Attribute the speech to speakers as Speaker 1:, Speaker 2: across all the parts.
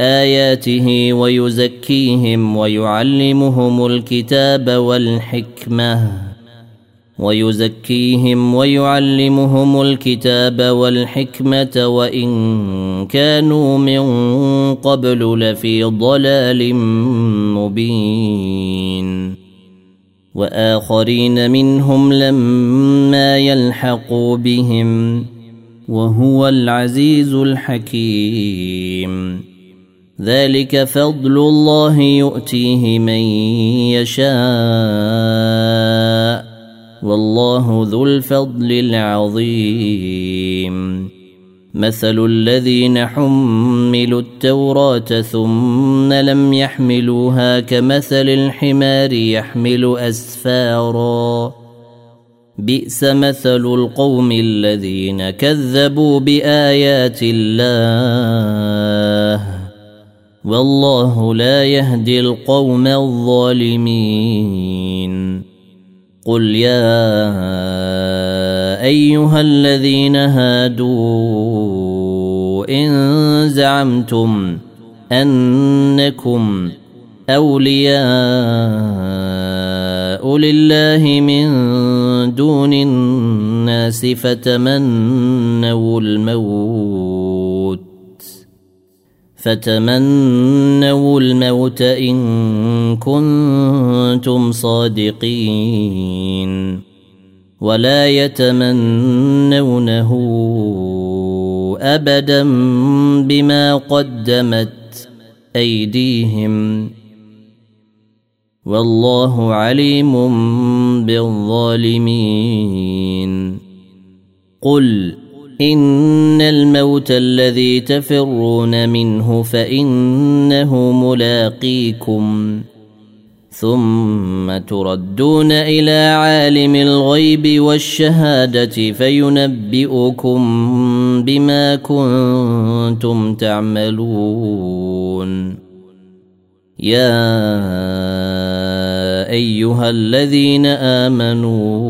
Speaker 1: اياته ويزكيهم ويعلمهم الكتاب والحكمه ويزكيهم ويعلمهم الكتاب والحكمه وان كانوا من قبل لفي ضلال مبين واخرين منهم لما يلحقوا بهم وهو العزيز الحكيم ذلك فضل الله يؤتيه من يشاء والله ذو الفضل العظيم مثل الذين حملوا التوراه ثم لم يحملوها كمثل الحمار يحمل اسفارا بئس مثل القوم الذين كذبوا بايات الله والله لا يهدي القوم الظالمين قل يا ايها الذين هادوا ان زعمتم انكم اولياء لله من دون الناس فتمنوا الموت فتمنوا الموت ان كنتم صادقين ولا يتمنونه ابدا بما قدمت ايديهم والله عليم بالظالمين قل إن الموت الذي تفرون منه فإنه ملاقيكم ثم تردون إلى عالم الغيب والشهادة فينبئكم بما كنتم تعملون يا أيها الذين آمنوا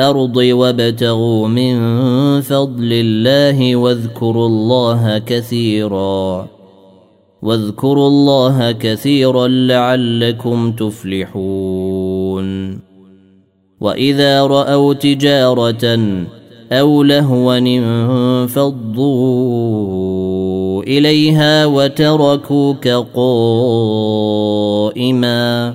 Speaker 1: الارض وابتغوا من فضل الله واذكروا الله كثيرا واذكروا الله كثيرا لعلكم تفلحون واذا راوا تجاره او لهوا انفضوا اليها وتركوك قائما